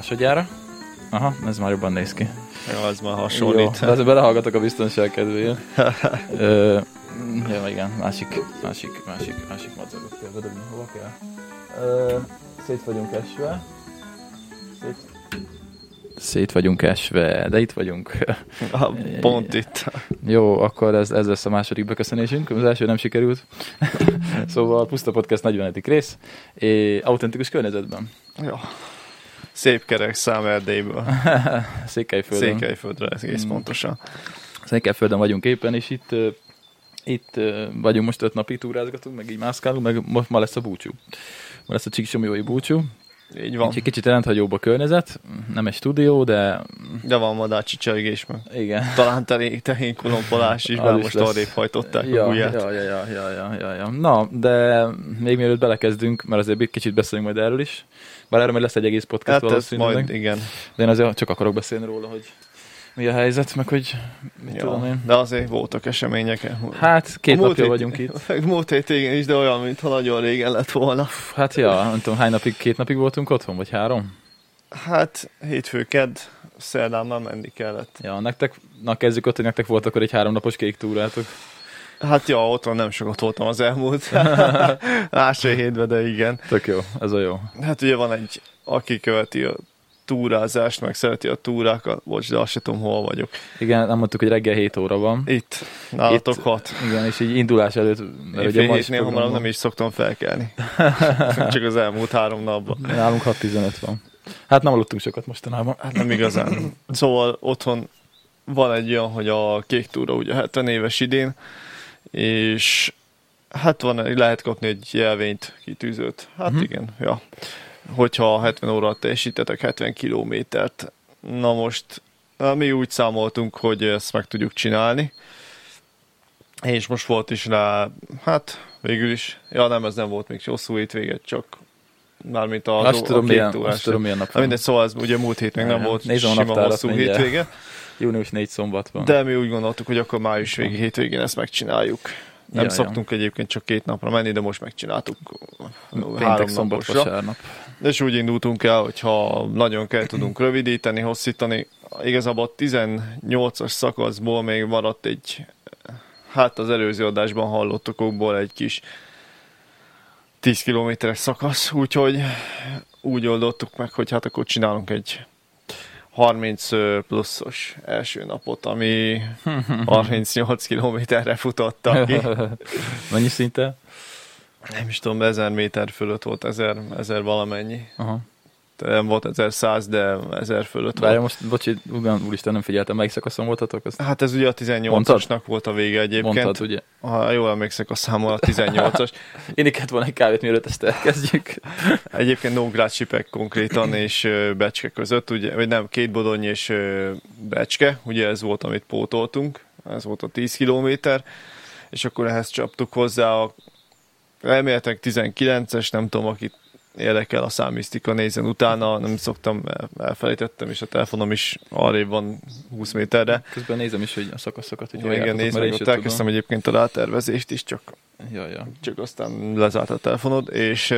Másodjára. Aha, ez már jobban néz ki. Jó, az már Jó, hasonlít. de azért belehallgatok a biztonság kedvéért. Ö, ja, igen, másik, másik, másik, másik madzagot kell bedobni. Hova kell? Ö, szét vagyunk esve. Szét, szét vagyunk esve, de itt vagyunk. Ah, Pont itt. Jó, akkor ez, ez lesz a második beköszönésünk. Az első nem sikerült. szóval Puszta Podcast 40. rész. É, autentikus környezetben. Jó. Szép kerek szám Erdélyből. Székelyföldön. Székelyföldre egész Mm. pontosan. Székelyföldön vagyunk éppen, és itt, itt vagyunk most öt napig túrázgatunk, meg így mászkálunk, meg most ma lesz a búcsú. Ma lesz a Csíksomjói búcsú. Így van. Egy kicsit rendhagyóbb a környezet, nem egy stúdió, de De van madácsi csergés meg. igen. Talán tehén, tehén kolompolás is, mert is most arrébb hajtották a Ja, gulyát. ja, ja, ja, ja, ja, ja, ja. Na, de még mielőtt belekezdünk, mert azért kicsit beszélünk majd erről is, bár erről majd lesz egy egész podcast Hát valószínűleg, majd, igen. de én azért csak akarok beszélni róla, hogy mi a helyzet, meg hogy mit tudom Ja. én. De azért voltak események. Hát két A napja hét- vagyunk itt. Múlt hét igen is, de olyan, mintha nagyon régen lett volna. Hát ja, nem tudom, hány napig, két napig voltunk otthon, vagy három? Hát hétfő, kedd, szerdán már menni kellett. Ja, nektek, na kezdjük ott, hogy nektek volt akkor egy háromnapos kék túrátok. Hát ja, otthon nem sokat voltam az elmúlt másfél hétben, de igen. Tök jó, ez a jó. Hát ugye van egy, aki követi a túrázást, meg szereti a túrákat, bocs, de azt se tudom, hol vagyok. Igen, nem mondtuk, hogy reggel 7 óra van. Itt, nálatok Itt- hat. Igen, és így indulás előtt, mert Én ugye fél hétnél hamarabb nem is szoktam felkelni. Csak az elmúlt három napban. Nálunk 6.15 van. Hát nem aludtunk sokat mostanában. Hát nem igazán. Szóval otthon van egy olyan, hogy a kék túra ugye 70 éves idén, és hát van, lehet kapni egy jelvényt, kitűzőt. Hát Mhm. igen, ja. Hogyha 70 óra teljesítetek 70 kilométert. Na most na, mi úgy számoltunk, hogy ezt meg tudjuk csinálni. És most volt is rá, hát végül is, ja nem, ez nem volt még hosszú hétvége, csak mármint a, Azt tudom, milyen, túrás. azt tudom, milyen nap Na mindegy, szóval ez ugye múlt hét még nem Igen. volt Nézem a sima hosszú mindjárt. hétvége, Június 4 szombat van. de mi úgy gondoltuk, hogy akkor május végi hétvégén ezt megcsináljuk. Nem Ja, szoktunk egyébként csak két napra menni, de most megcsináltuk Péntek, három szombat, vasárnap. És úgy indultunk el, hogyha nagyon kell tudunk rövidíteni, hosszítani. Igazából a 18-as szakaszból még maradt egy, hát az előző adásban hallottakokból egy kis 10 kilométeres szakasz, úgyhogy úgy oldottuk meg, hogy hát akkor csinálunk egy 30 pluszos első napot, ami 38 kilométerre futottak ki. Mennyi szinte? Nem is tudom, 1000 méter fölött volt, 1000, 1000 valamennyi. Aha. Nem volt 1100, de 1000 fölött Várja volt. most, bocsi, ugyan, úristen, nem figyeltem, melyik szakaszon voltatok? Azt Hát ez ugye a 18-asnak Mondtad? volt a vége egyébként. mondtad, ugye? Ha jól emlékszek a számol, a 18-as. Én kellett volna egy kávét, mielőtt ezt elkezdjük. Egyébként Nógrád Sipek konkrétan és Becske között, ugye, vagy nem, két Bodony és Becske, ugye ez volt, amit pótoltunk, ez volt a 10 kilométer, és akkor ehhez csaptuk hozzá a elméletek 19-es, nem tudom, akit érdekel a számisztika, nézen utána, nem szoktam, el- elfelejtettem, és a telefonom is arrébb van 20 méterre. Közben nézem is, hogy a szakaszokat, hogy Igen, mert meg, ott elkezdtem egyébként a rátervezést is, csak. Ja, ja. csak aztán lezárt a telefonod, és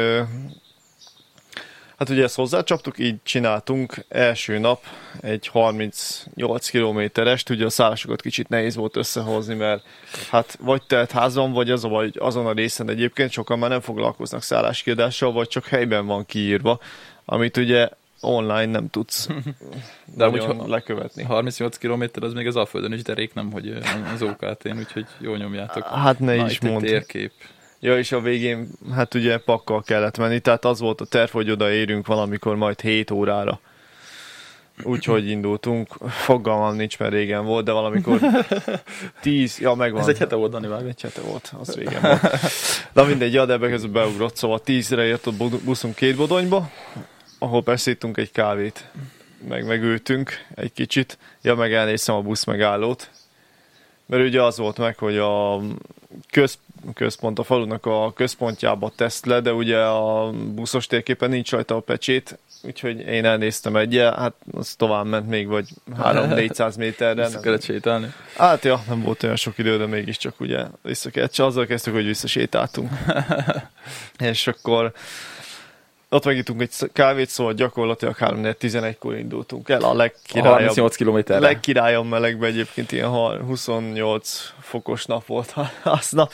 hát ugye ezt hozzácsaptuk, így csináltunk első nap egy 38 kilométerest, ugye a szállásokat kicsit nehéz volt összehozni, mert hát vagy telt házon, vagy az, vagy azon a részen egyébként sokan már nem foglalkoznak szálláskiadással, vagy csak helyben van kiírva, amit ugye online nem tudsz De amúgy ha- lekövetni. 38 km az még az Alföldön is derék, nem, hogy az OKT-n, úgyhogy jól nyomjátok. Hát ne Na, is mondd. térkép. Ja, és a végén, hát ugye pakkal kellett menni, tehát az volt a terv, hogy odaérünk valamikor majd 7 órára. Úgyhogy indultunk. Fogalmam nincs, mert régen volt, de valamikor 10, ja megvan. Ez egy hete volt, Dani, vágj. egy hete volt, az régen volt. Na mindegy, ja, de ebbe közben beugrott, szóval 10-re jött a bu- buszunk két bodonyba, ahol persze ittunk egy kávét, meg megültünk egy kicsit. Ja, meg elnéztem a busz megállót, mert ugye az volt meg, hogy a köz, központ, a falunak a központjába teszt le, de ugye a buszos térképen nincs rajta a pecsét, úgyhogy én elnéztem egyel, hát az tovább ment még, vagy 3-400 méterre. Vissza kellett sétálni. Hát ja, nem volt olyan sok idő, de mégiscsak ugye vissza kellett. Csak azzal kezdtük, hogy visszasétáltunk. és akkor ott megittunk egy kávét, szóval gyakorlatilag 3-11-kor indultunk el. A A legkirályabb, 38 kilométerre. legkirályabb melegben egyébként ilyen har- 28 fokos nap volt aznap.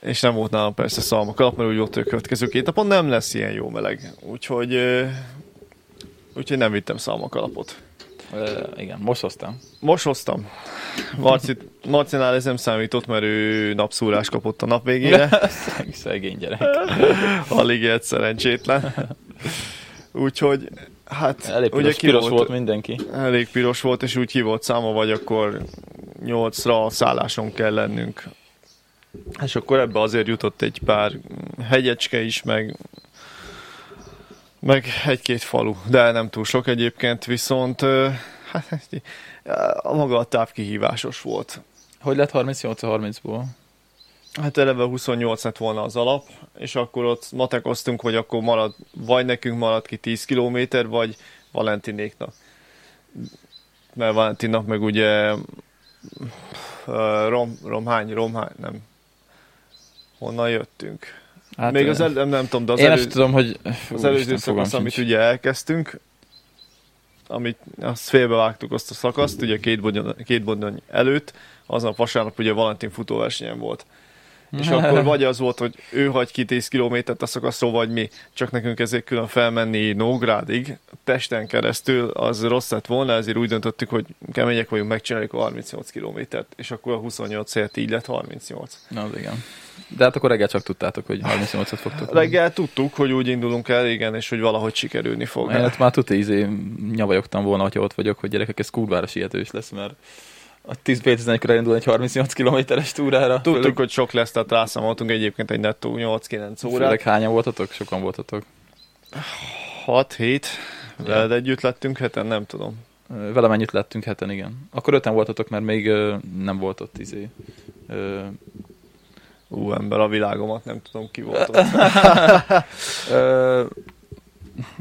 És nem volt nálam persze szalmakalap, mert úgy volt, hogy a következő két napon nem lesz ilyen jó meleg. Úgyhogy, úgyhogy nem vittem szalmakalapot. Ö, igen, most hoztam. Most hoztam. Marci, Marcinál ez nem számított, mert ő napszúrás kapott a nap végére. Szeg- Szegény gyerek. Alig egy szerencsétlen. Úgyhogy, hát Elég ugye piros, ki piros volt mindenki. elég piros volt, és úgy ki volt száma, vagy akkor nyolcra a szálláson kell lennünk. És akkor ebbe azért jutott egy pár hegyecske is, meg meg egy-két falu, de nem túl sok egyébként, viszont ö, hát, a maga a táv kihívásos volt. Hogy lett 38 a 30-ból? Hát eleve 28 lett volna az alap, és akkor ott matekoztunk, hogy akkor marad, vagy nekünk marad ki 10 kilométer, vagy Valentinéknak. Mert Valentinnak meg ugye rom, romhány, romhány, nem. Honnan jöttünk? Hát, Még az el, nem, tudom, de az, Én elő, tudom, hogy... az előző szakasz, amit ugye elkezdtünk, amit azt félbevágtuk azt a szakaszt, ugye két bodony, két bodony előtt, aznap vasárnap ugye Valentin futóversenyen volt. És akkor vagy az volt, hogy ő hagy ki 10 kilométert a szakaszról, vagy mi. Csak nekünk ezért külön felmenni Nógrádig, testen keresztül, az rossz lett volna, ezért úgy döntöttük, hogy kemények vagyunk, megcsináljuk a 38 kilométert, és akkor a 28 helyett így lett 38. Na, az igen. De hát akkor reggel csak tudtátok, hogy 38-at fogtok. Reggel tudtuk, hogy úgy indulunk el, igen, és hogy valahogy sikerülni fog. Ott már tuti izé nyavajogtam volna, hogyha ott vagyok, hogy gyerekek, ez kurvára sietős lesz, mert a 10 11 elindul egy 38 kilométeres túrára. Tudtuk, főleg, hogy sok lesz, tehát rászámoltunk egyébként egy nettó 8-9 órát. főleg hányan voltatok? Sokan voltatok. 6-7, veled együtt lettünk heten, nem tudom. Velem ennyit lettünk heten, igen. Akkor öten voltatok, mert még ö, nem volt ott izé. Ö, Ú, ember a világomat, nem tudom ki volt ott.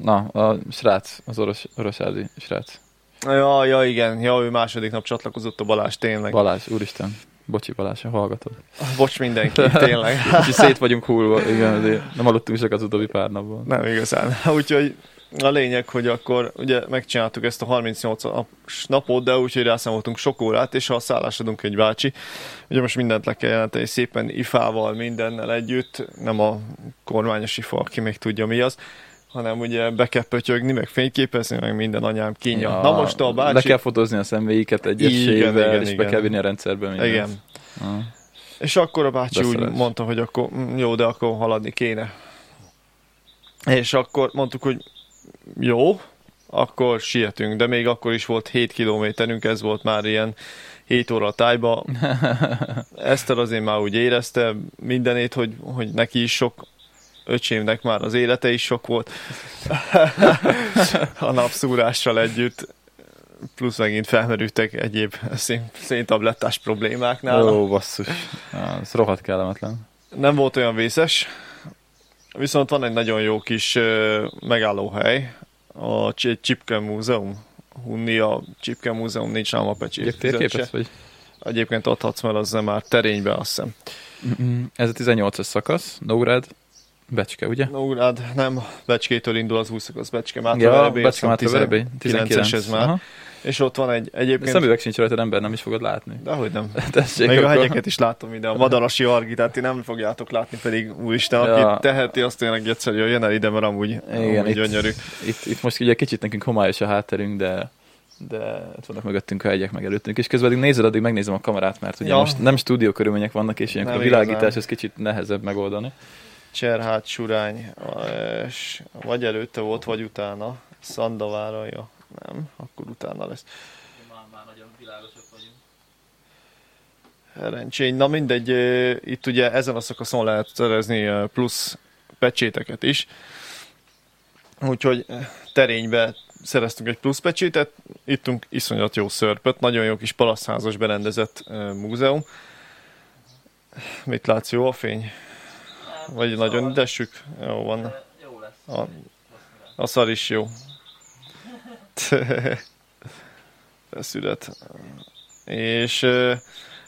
na, a srác, az oros, orosádi srác. Ja, ja, igen, ja, ő második nap csatlakozott a Balázs, tényleg. Balázs, úristen. Bocsi Balázs, ha hallgatod. Bocs mindenki, tényleg. Úgyhogy szét vagyunk hullva, igen, azért nem aludtunk sokat az utóbbi pár napban. Nem igazán. Úgyhogy a lényeg, hogy akkor ugye megcsináltuk ezt a 38 napot, de úgyhogy rászámoltunk sok órát, és ha a szállásodunk egy bácsi, ugye most mindent le kell jeleníteni szépen ifával, mindennel együtt, nem a kormányos ifa, aki még tudja mi az, hanem ugye be kell pötyögni, meg fényképezni, meg minden anyám kínja. Ja, Na most a bácsi... Le kell fotózni a személyéket egyesével, és igen. be kell vinni a rendszerbe mindent. Igen. Ah. És akkor a bácsi úgy Beszeres. mondta, hogy akkor mm, jó, de akkor haladni kéne. És akkor mondtuk, hogy jó, akkor sietünk, de még akkor is volt 7 kilométerünk, ez volt már ilyen 7 óra a tájba. Eszter azért már úgy érezte mindenét, hogy, hogy neki is sok öcsémnek már az élete is sok volt. a napszúrással együtt. Plusz megint felmerültek egyéb szén, széntablettás problémák nála. Ó, basszus. Ah, ez rohadt kellemetlen. Nem volt olyan vészes, viszont van egy nagyon jó kis ö, megállóhely, a Csipke Múzeum. Hunni a Csipke Múzeum nincs nálam a. Ugye térképet, vagy? Egyébként adhatsz, mert az nem már terénybe, azt hiszem. Mm, Ez a 18-as szakasz, Nógrád, Becske, ugye? Nógrád, nem, Becskétől indul az új szakasz, Becske Ja, Mátraverebé, Becske már 19-es ez már. Aha. És ott van egy De egyébként... szemüveg sincs rajta, ember nem is fogod látni. Dehogy nem. Tessék, Még a akkor- hegyeket is látom ide, a madarasi argitát, ti nem fogjátok látni, pedig úristen, Ja. aki teheti, azt tényleg egyszer jön el ide, mert amúgy, Igen, amúgy itt, gyönyörű. itt, itt, most ugye kicsit nekünk homályos a hátterünk, de de ott vannak mögöttünk a hegyek meg előttünk, és közben nézed, addig megnézem a kamerát, mert ugye Ja. most nem stúdió körülmények vannak, és ilyenkor a Nem világítás igazán. ez kicsit nehezebb megoldani. Cserhát, Surány, és vagy előtte volt, vagy utána. Szandavára, ja. Nem, akkor utána lesz. Már, már nagyon világosak vagyunk. Herencsény. Na mindegy, itt ugye ezen a szakaszon lehet szerezni plusz pecséteket is. Úgyhogy terénybe szereztünk egy plusz pecsétet, ittunk iszonyat jó szörpöt, nagyon jó kis palasztházas berendezett múzeum. Mit látsz, jó a fény? Vagy nagyon idessük? Jó van. Jó lesz. A, a szar is jó. Feszület. És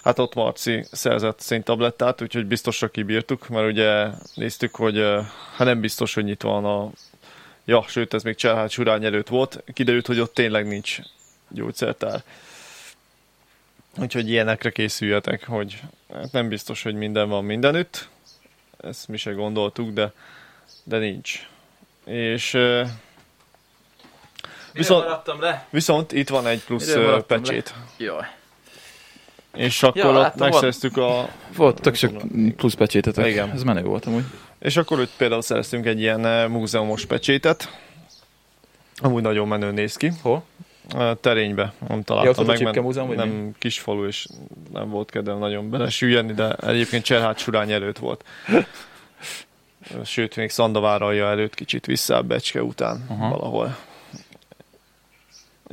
hát ott Marci szerzett széntablettát, úgyhogy biztosra kibírtuk, mert ugye néztük, hogy ö, hát nem biztos, hogy nyitva van a Ja, sőt, ez még Cserhát Surány előtt volt. Kiderült, hogy ott tényleg nincs gyógyszertár. Úgyhogy ilyenekre készüljetek, hogy hát nem biztos, hogy minden van mindenütt. Ezt mi se gondoltuk, de, de nincs. És ö, Viszont- le? viszont itt van egy plusz pecsét. Jaj. És akkor Ja, ott megszereztük a... Volt tök sok plusz pecsétetek. Igen. Ez menő volt amúgy. És akkor itt például szereztünk egy ilyen múzeumos pecsétet. Amúgy nagyon menő néz ki. Hol? Terénybe, nem Ja, találtam volt a meg, Múzeum, vagy mi? nem kisfalu, és nem volt kedvem nagyon belesüllyedni, de egyébként Cserhát Surány előtt volt. Sőt, még Szandaváralja előtt kicsit vissza Becske után Aha. valahol.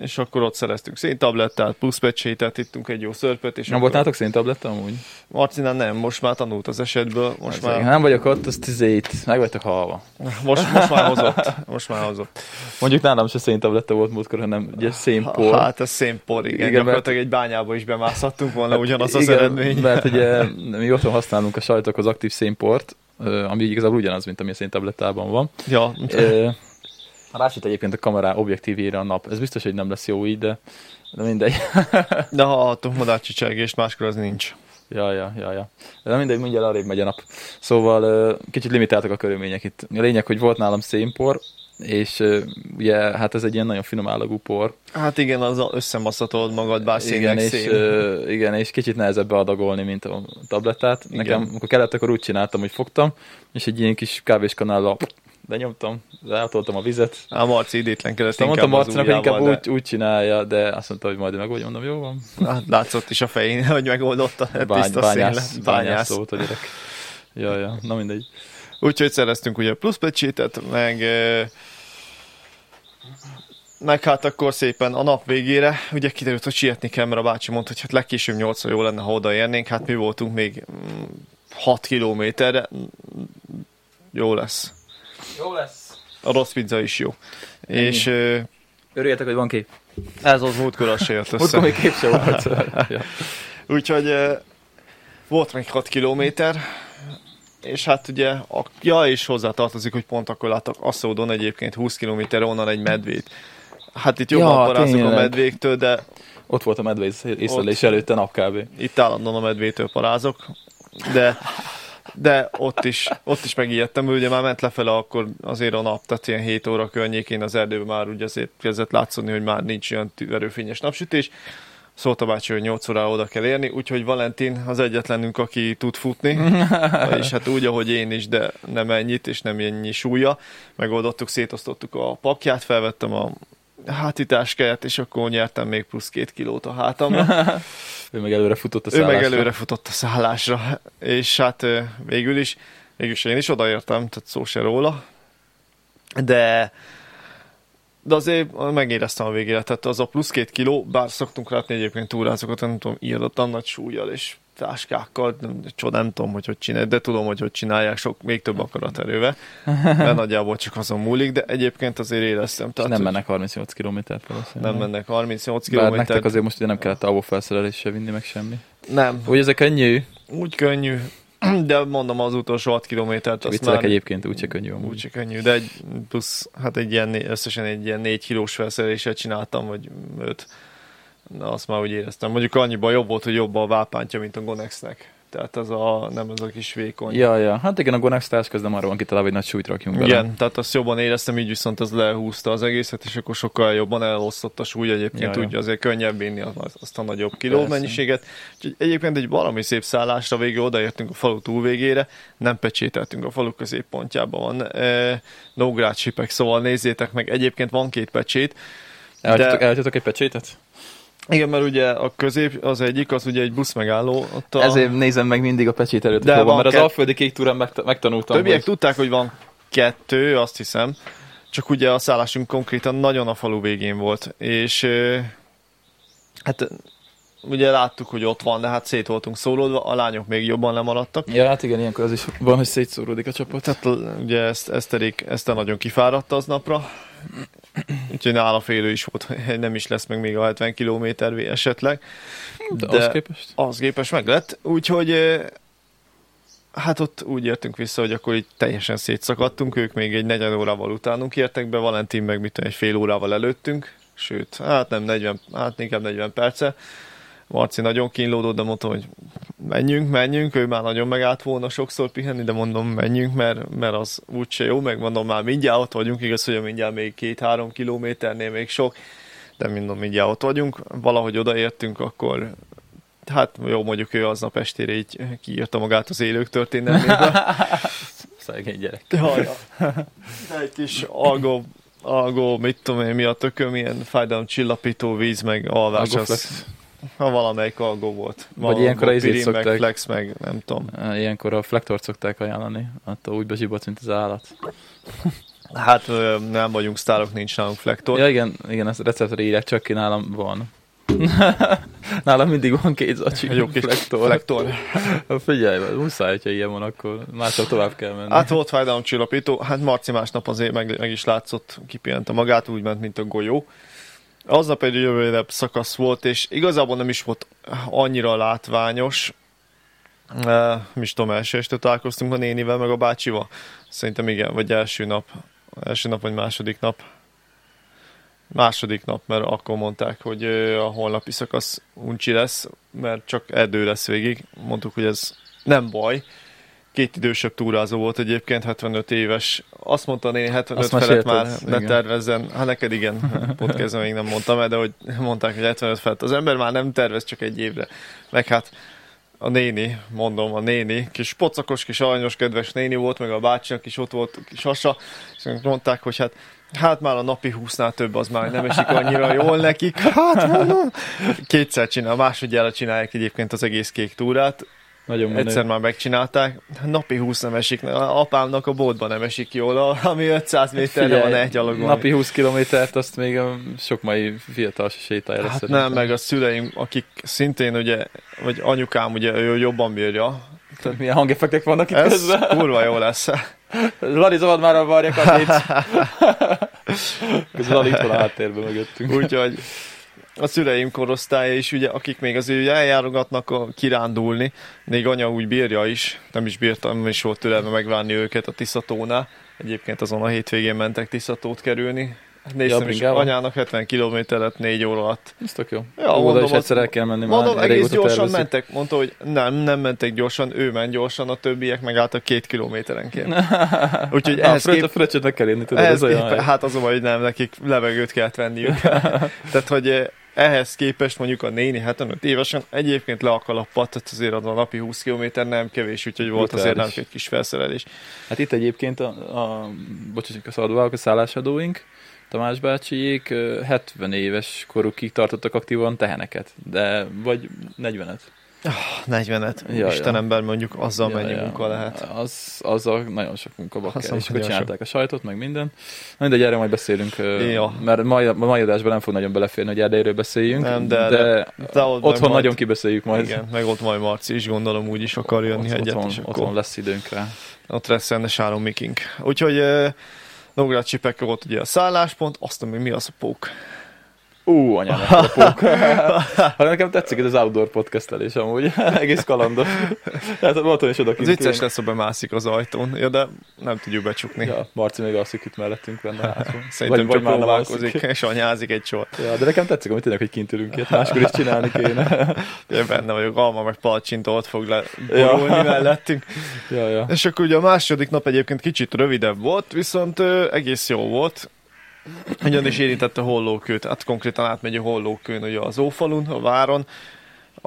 És akkor ott szereztünk széntablettát, plusz pecsétet, ittunk egy jó szörpöt, és Nem akkor volt nálatok széntabletta amúgy? Marcina nem, most már tanult az esetből, most Ez igen. már, Nem vagyok ott, az tizét. Meg vagytok halva. most, most már hozott. Most már hozott. Mondjuk nálam se széntabletta volt múltkor, hanem ugye szénpor. Hát ez szénpor, igen. Igen, Gyakorlatilag egy bányába is bemászhattunk volna ugyanaz az Igen, eredmény. Mert ugye mi otthon használunk a sajtokhoz aktív szénport, ami igazából ugyanaz, mint ami a széntablettában van. Ja, Rásít egyébként a kamerá objektívére a nap. Ez biztos, hogy nem lesz jó így, de, de mindegy. de ha hallottunk madárcsicsergést, máskor az nincs. Ja, ja, ja, ja. De mindegy, mindjárt arrébb megy a nap. Szóval kicsit limitáltak a körülmények itt. A lényeg, hogy volt nálam szénpor, és ugye hát ez egy ilyen nagyon finom állagú por. Hát igen, az összemaszatolod magad, bár igen, és, szén. ö, igen, és kicsit nehezebb beadagolni, mint a tablettát. Igen. Nekem, amikor kellett, akkor úgy csináltam, hogy fogtam, és egy ilyen kis kávéskanállal benyomtam, eltoltam a vizet. Á, Marci idétlenkedett Aztán inkább mondtam Marcinak, hogy inkább ujjával, úgy, úgy csinálja, de azt mondta, hogy majd meg vagy mondom, jó van. de hát látszott is a fején, hogy megoldotta. Hát Bány, tiszta bányász, bányász volt a gyerek. Ja, ja, na mindegy. Úgyhogy szereztünk ugye plusz pecsétet, meg meg hát akkor szépen a nap végére, ugye kiderült, hogy sietni kell, mert a bácsi mondta, hogy hát legkésőbb 8 jó lenne, ha odaérnénk, hát mi voltunk még 6 kilométerre, Mm, jó lesz. Jó lesz. A rossz pizza is jó. Ennyi. És ö, Örüljetek, hogy van kép. ez az múltkor az se jött Múltkor össze. még kép sem volt. ja. Úgyhogy volt még 6 kilométer, és hát ugye, a, ja, és hozzá tartozik, hogy pont akkor láttak Asszódon egyébként 20 km onnan egy medvét. Hát itt jobban Ja, parázok a medvéktől, de Ott volt a medve észlelés előtte nap kb. itt állandóan a medvétől parázok, de, de ott is, ott is megijedtem, ugye már ment lefele akkor azért a nap, tehát ilyen 7 óra környékén az erdőben már ugye azért kezdett látszani, hogy már nincs olyan erőfényes napsütés. Szólt a bácsi, hogy 8 órára oda kell érni, úgyhogy Valentin az egyetlenünk, aki tud futni, és hát úgy, ahogy én is, de nem ennyit, és nem ennyi súlya. Megoldottuk, szétosztottuk a pakját, felvettem a hátitáskáját, és akkor nyertem még plusz két kilót a hátamra. Ő meg előre futott a Ő meg szállásra. előre futott a szállásra, és hát végül is, végül is én is odaértem, tehát szó se róla, de de azért megéreztem a végére, tehát az a plusz két kiló, bár szoktunk látni egyébként túrázokat, nem tudom, írdatlan nagy súlyjal és táskákkal, nem, csoda, nem tudom, hogy hogy csinálják, de tudom, hogy hogy csinálják, sok, még több akaraterővel, mert nagyjából csak azon múlik, de egyébként azért éreztem. Tehát, nem mennek 38 kilométert valószínűleg. nem mennek 38 Bár nektek kilométert. azért most ugye nem kellett alvó felszerelés se vinni, meg semmi. Nem, Úgy ez a könnyű, úgy könnyű, de mondom az utolsó 6 kilométert, azt viccelek már egyébként úgyse könnyű amúgy. úgy se könnyű, de egy plusz, hát egy ilyen, összesen egy ilyen 4 kilós felszereléset csináltam, vagy 5. Na, azt már úgy éreztem. Mondjuk annyiban jobb volt, hogy jobb a vápántja, mint a Gonexnek. Tehát ez a, nem ez a kis vékony. Ja, ja. Hát igen, a Gonex az nem arra van kitalálva, hogy nagy súlyt rakjunk bele. Igen, tehát azt jobban éreztem, így viszont az lehúzta az egészet, és akkor sokkal jobban elosztott a súly, egyébként Ja, ja, ja. tudja azért könnyebb vinni az- azt a nagyobb kiló Persze. mennyiséget. Úgyhogy egyébként egy valami szép szállásra végül odaértünk a falu túlvégére, nem pecsételtünk a falu középpontjában van e, Nógrád sipek, szóval nézzétek meg, egyébként van két pecsét, De- elhagytatok egy pecsétet? Igen, mert ugye a közép, az egyik, az ugye egy buszmegálló, ott a Ezért nézem meg mindig a pecsét előtt, De van, mert az Alföldi Kék túrán megta- megtanultam, többiek hogy tudták, hogy van kettő, azt hiszem, csak ugye a szállásunk konkrétan nagyon a falu végén volt, és hát ugye láttuk, hogy ott van, de hát szét voltunk szólódva, a lányok még jobban lemaradtak. Ja, hát igen, ilyenkor az is van, hogy szétszóródik a csapat. Tehát ugye ezt, Eszterik, Eszter nagyon kifáradt aznapra, úgyhogy nála félő is volt, nem is lesz meg még a 70 km esetleg. De, de- az képest? Az képes meg lett, úgyhogy hát ott úgy értünk vissza, hogy akkor így teljesen szétszakadtunk, ők még egy negyed órával utánunk értek be, Valentin meg mit tudom, egy fél órával előttünk, sőt, hát nem 40, hát inkább 40 perce. Marci nagyon kínlódott, de mondtam, hogy menjünk, menjünk, ő már nagyon megállt volna sokszor pihenni, de mondom, menjünk, mert, mert az úgyse jó, meg mondom, már mindjárt ott vagyunk, igaz, hogy mindjárt még két-három kilométernél még sok, de mondom, mindjárt ott vagyunk, valahogy odaértünk, akkor hát jó, mondjuk ő aznap estére így kiírta magát az élők történelméből. Szegény gyerek. Ja, ja. De egy kis algó, algó, mit tudom én, mi a tököm, ilyen fájdalom csillapító víz, meg alvás, az, ha valamelyik algó volt. Vagy ilyenkor a izét meg szokták. flex, meg nem tudom. Ilyenkor a flektort szokták ajánlani, attól úgy bezsibott, mint az állat. Hát nem vagyunk sztárok, nincs nálunk flektor. Ja igen, igen, ezt receptre írják, csak ki nálam van. nálam mindig van két zacsi jó kis flektor. flektor. Figyelj, muszáj, hogyha ilyen van, akkor másnap tovább kell menni. Hát volt fájdalomcsillapító, hát Marci másnap azért meg, meg is látszott, kipihente magát, úgy ment, mint a golyó. Aznap egy rövidebb szakasz volt, és igazából nem is volt annyira látványos. Mi is tudom, első este találkoztunk a nénivel, meg a bácsival. Szerintem igen, vagy első nap. Első nap, vagy második nap. Második nap, mert akkor mondták, hogy a holnapi szakasz uncsi lesz, mert csak erdő lesz végig. Mondtuk, hogy ez nem baj. Két idősebb túrázó volt egyébként, 75 éves. Azt mondta néni, 75 Azt felett már mesélted, ne igen. tervezzen. Hát neked igen, podcastban még nem mondtam el, de hogy mondták, hogy 75 felett. Az ember már nem tervez csak egy évre. Meg hát a néni, mondom, a néni, kis pocakos, kis aranyos, kedves néni volt, meg a bácsinak is ott volt kis hasa, és mondták, hogy hát Hát már a napi húsznál több, az már nem esik annyira jól nekik. Hát mondom, kétszer csinál, másodjára csinálják egyébként az egész kék túrát. Nagyon menő. Egyszer már megcsinálták, napi 20 nem esik, apámnak a boltban nem esik jól, ami 500 méterre van egy gyalogon. Napi 20 kilométert, azt még a sok mai fiatal se sétálja Hát szerintem. nem, meg a szüleim, akik szintén ugye, vagy anyukám ugye ő jobban bírja. Tehát milyen hangeffektek vannak itt Ez közben. kurva jó lesz. Lali, szabad már a varjakat. Közben Lali itt van a háttérben mögöttünk. Úgyhogy a szüleim korosztálya is, ugye, akik még azért eljárogatnak a kirándulni, még anya úgy bírja is, nem is bírtam, nem is volt türelme megvárni őket a Tiszatónál. Egyébként azon a hétvégén mentek Tiszatót kerülni. Néztem is, bringával? anyának 70 km lett 4 óra alatt. Ez tök jó. Ja, Ja, Oda mondom, is az- egyszer el kell menni, Mondom, már egész gyorsan tervezzük. mentek. Mondta, hogy nem, nem mentek gyorsan, ő ment gyorsan, a többiek megálltak két kilométerenként. Úgyhogy ehhez fröccsöt, kép... fröccsöt meg kell érni, tudod, ez olyan... képe, hát az a hogy nem, nekik levegőt kellett venniük. Tehát, hogy eh, ehhez képest mondjuk a néni 75 évesen egyébként le a kalappat, tehát azért az a napi 20 km nem kevés, úgyhogy volt azért Brutális. nem egy kis felszerelés. Hát itt egyébként a, a bocsánat, a szabadvállalók, a szállásadóink, Tamás bácsiék ö, 70 éves korukig tartottak aktívan teheneket, de vagy 40-et. 40-et, Ja, ja, ja. Istenember mondjuk azzal mennyi munka lehet. Az, azzal nagyon sok munka kell, és akkor csinálták a sajtot, meg minden. Mindegy, erre majd beszélünk, Ja. mert mai, a mai adásban nem fog nagyon beleférni, hogy Erdélyről beszéljünk, Nem, de- de, de- de ott otthon majd- nagyon kibeszéljük majd. Igen, meg ott majd Marci is gondolom úgy is akar jönni Ott, egyet, otthon, és akkor otthon lesz időnk rá. ott lesz rendes három mikink. Úgyhogy Nógrád Csipek volt ugye a szálláspont, azt mondom, mi az a pók. Ú, anyának a pók. hát nekem tetszik ez az outdoor podcastelés amúgy. Egész kalandos. Hát voltam is oda Az vicces lesz, ha bemászik az ajtón, ja, de nem tudjuk becsukni. Ja, Marci még alszik itt mellettünk benne házban. Szerintem Vagy- csak vagy próbálkozik, és anyázik egy sor. Ja, de nekem tetszik, amit tényleg, hogy kint ülünk ilyet, máskor is csinálni kéne. Én benne vagyok, alma meg palacsinta ott fog le borulni mellettünk. ja, ja. És akkor ugye a második nap egyébként kicsit rövidebb volt, viszont egész jó volt. Ugyan is érintette hollókőt, hát konkrétan átmegy a hollókőn ugye az Ófalun, a váron,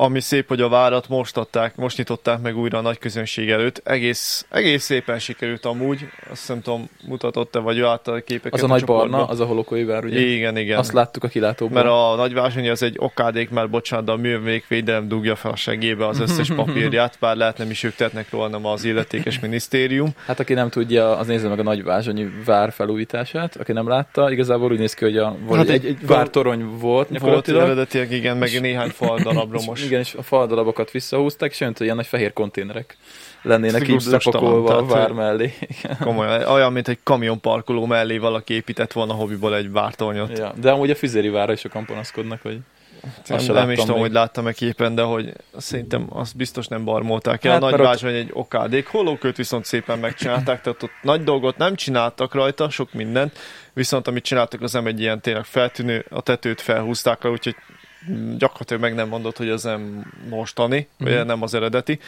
ami szép, hogy a várat most adták, most nyitották meg újra a nagy közönség előtt. Egész, egész szépen sikerült amúgy, azt nem tudom, mutatott-e, vagy látta a képeket Az a nagy csoportban. barna, az a holokói vár, ugye? Igen, igen. Azt láttuk a kilátóban. Mert a nagyvázsony az egy okádék, mert bocsánat, de a művékvédelem dugja fel a segébe az összes papírját, bár lehet nem is ők tettnek róla, hanem az illetékes minisztérium. Hát aki nem tudja, az nézze meg a Nagyvázsonyi vár felújítását. Aki nem látta, igazából úgy néz ki, hogy a, Hát egy, egy- egy vártorony volt Volt eredetileg, igen, meg néhány fal darab romos. Igen, és a faldarabokat visszahúztak, és olyan, hogy ilyen nagy fehér konténerek lennének így lepakolva a vár mellé. Komolyan, olyan, mint egy kamionparkoló mellé valaki épített volna hobbiból egy vártornyot. ja, de amúgy a Füzéri várra is sokan panaszkodnak, hogy nem, nem is tudom, hogy láttam-e képen, de hogy szerintem azt biztos nem barmolták el. Hát, nagy ott... egy okádék. Holóköt viszont szépen megcsinálták, tehát ott nagy dolgot nem csináltak rajta, sok mindent, viszont amit csináltak az nem egy ilyen tényleg feltűnő, a tetőt felhúzták le, úgyhogy gyakorlatilag meg nem mondott, hogy ez nem mostani, mm-hmm. vagy nem az eredeti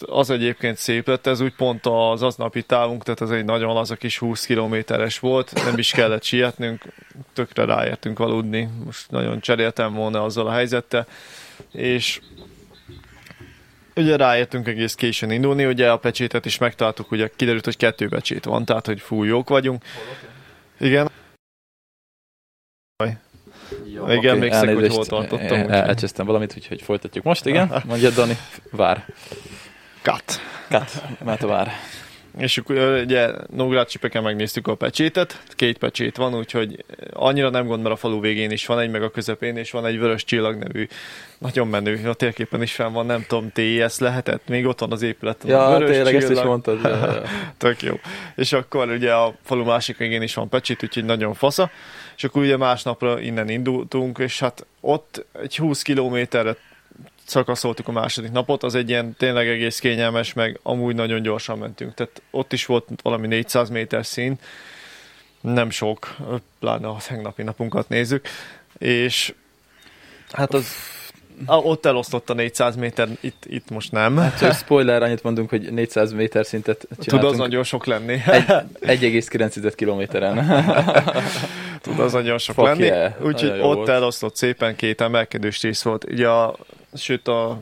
az egyébként szép lett, ez úgy pont az aznapi távunk, tehát ez egy nagyon laza kis 20 kilométeres volt, nem is kellett sietnünk, tökre ráértünk aludni, most nagyon cseréltem volna azzal a helyzettel, és ugye ráértünk egész későn indulni, ugye a pecsétet is megtaláltuk, ugye kiderült, hogy kettő pecsét van, tehát hogy fú, jók vagyunk. Igen. Jó, igen, okay, emlékszek, hogy hol tartottam. Elcsesztem valamit, úgyhogy folytatjuk most, igen. Mondja, Dani, vár. Cut. Cut, mert vár. És akkor ugye Nógrád csipeken megnéztük a pecsétet, két pecsét van, úgyhogy annyira nem gond, mert a falu végén is van egy, meg a közepén is van egy vörös csillag nevű, nagyon menő, a térképen is fel van, nem tudom, TS lehetett, még ott van az épület. Ja, vörös tényleg csillag. ezt is mondtad. Tök jó. És akkor ugye a falu másik végén is van pecsét, úgyhogy nagyon fasza. És akkor ugye másnapra innen indultunk, és hát ott egy 20 kilométerre szakaszoltuk a második napot, az egy ilyen tényleg egész kényelmes, meg amúgy nagyon gyorsan mentünk. Tehát ott is volt valami 400 méter szín, nem sok, pláne a tegnapi napunkat nézzük, és hát az ott elosztott a 400 méter, itt, itt most nem. Hát csak spoiler, annyit mondunk, hogy 400 méter szintet. Tud az nagyon sok lenni. 1,9 kilométeren. Tud az nagyon sok Fuck lenni. Yeah. Úgyhogy ott volt. elosztott szépen két emelkedős rész volt. Ugye a sőt a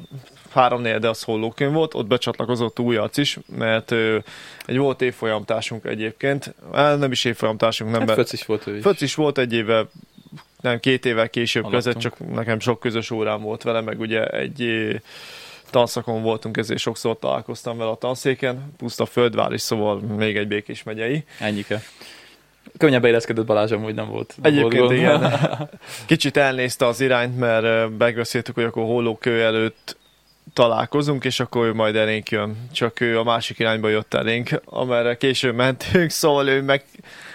három de az hollókön volt, ott becsatlakozott új arc is, mert ö, egy volt évfolyamtársunk egyébként, nem is évfolyamtársunk, nem. Hát is volt ő is. Föc is volt egy éve, nem két évvel később között, csak nekem sok közös órám volt vele, meg ugye egy tanszakon voltunk, ezért sokszor találkoztam vele a tanszéken, puszta földvár is, szóval még egy békés megyei. Ennyike. Könnyebb beilleszkedett Balázs amúgy nem volt. Egyébként volt igen. Kicsit elnézte az irányt, mert megbeszéltük, hogy akkor hollókő előtt találkozunk, és akkor ő majd elénk jön. Csak ő a másik irányba jött elénk, amerre később mentünk, szóval ő meg,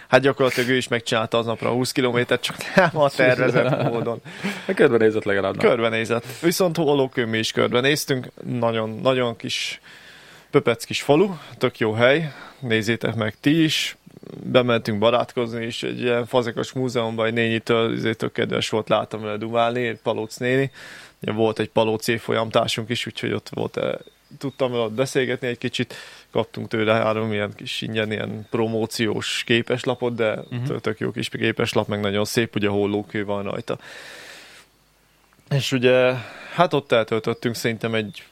hát gyakorlatilag ő is megcsinálta aznapra 20 kilométert, csak nem a tervezett módon. Körbenézett legalább. Körbenézett. Viszont hollókő mi is körbenéztünk, nagyon, nagyon kis pöpec kis falu, tök jó hely, nézzétek meg ti is, bementünk barátkozni, és egy ilyen fazekas múzeumban egy nénitől azért tök kedves volt, láttam vele dumálni, egy palóc néni. Volt egy palóc évfolyamtársunk is, úgyhogy ott volt, eh, tudtam vele beszélgetni egy kicsit, kaptunk tőle három ilyen kis ingyen ilyen promóciós képeslapot, de uh-huh. tök jó kis képeslap, meg nagyon szép, ugye hollókő van rajta. És ugye, hát ott eltöltöttünk szerintem egy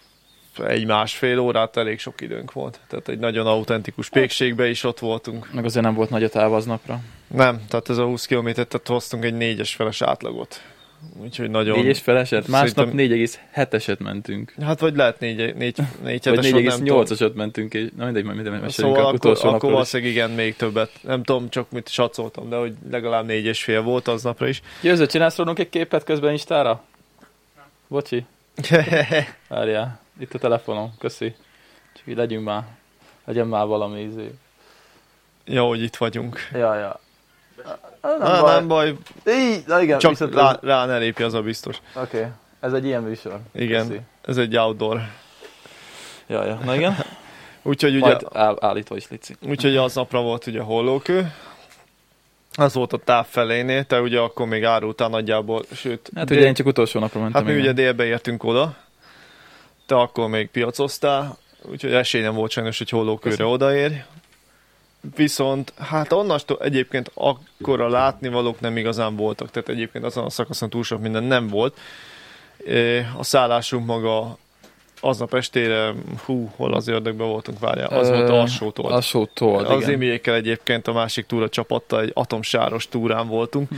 egy másfél órát elég sok időnk volt. Tehát egy nagyon autentikus pékségbe is ott voltunk. Meg azért nem volt nagy a táv aznapra. Nem, tehát ez a 20 kilométert, tehát hoztunk egy négyes feles átlagot. Úgyhogy nagyon... Négyes feleset? Másnap Szerintem... 4,7-eset mentünk. Hát vagy lehet 4, 4, 4 Vagy 4,8-asat mentünk, és na mindegy, majd minden Szóval akkor, akkor valószínűleg igen, még többet. Nem tudom, csak mit satszoltam, de hogy legalább négy és fél volt aznapra is. Győző, csinálsz rólunk egy képet közben Instára? Bocsi. Várjál. Itt a telefonom, köszi. Csak így legyünk már, legyen már valami izé. Jó, hogy itt vagyunk. Ja, ja. Nem, Na, baj. nem baj. Így, na igen, Csak viszont rá, rá ne lépj, az a biztos. Oké, okay. ez egy ilyen műsor. Igen, köszi. ez egy outdoor. Ja, ja, na igen. Úgyhogy ugye... Majd áll, állítva is, Lici. Úgyhogy az napra volt ugye hollókő. Az volt a táv felénél, te ugye akkor még árultál nagyjából, sőt... Hát dél... ugye én csak utolsó napra mentem. Hát mi ugye délbe értünk oda, te akkor még piacoztál, úgyhogy esély nem volt sajnos, hogy hollókőre odaér. Viszont hát onnastól egyébként akkora látnivalók nem igazán voltak, tehát egyébként azon a szakaszon túl sok minden nem volt. A szállásunk maga aznap estére, hú, hol az ördögben voltunk, várjál, az volt alsó told. Alsó told, Az imiékkel egyébként a másik túra csapattal egy atomsáros túrán voltunk.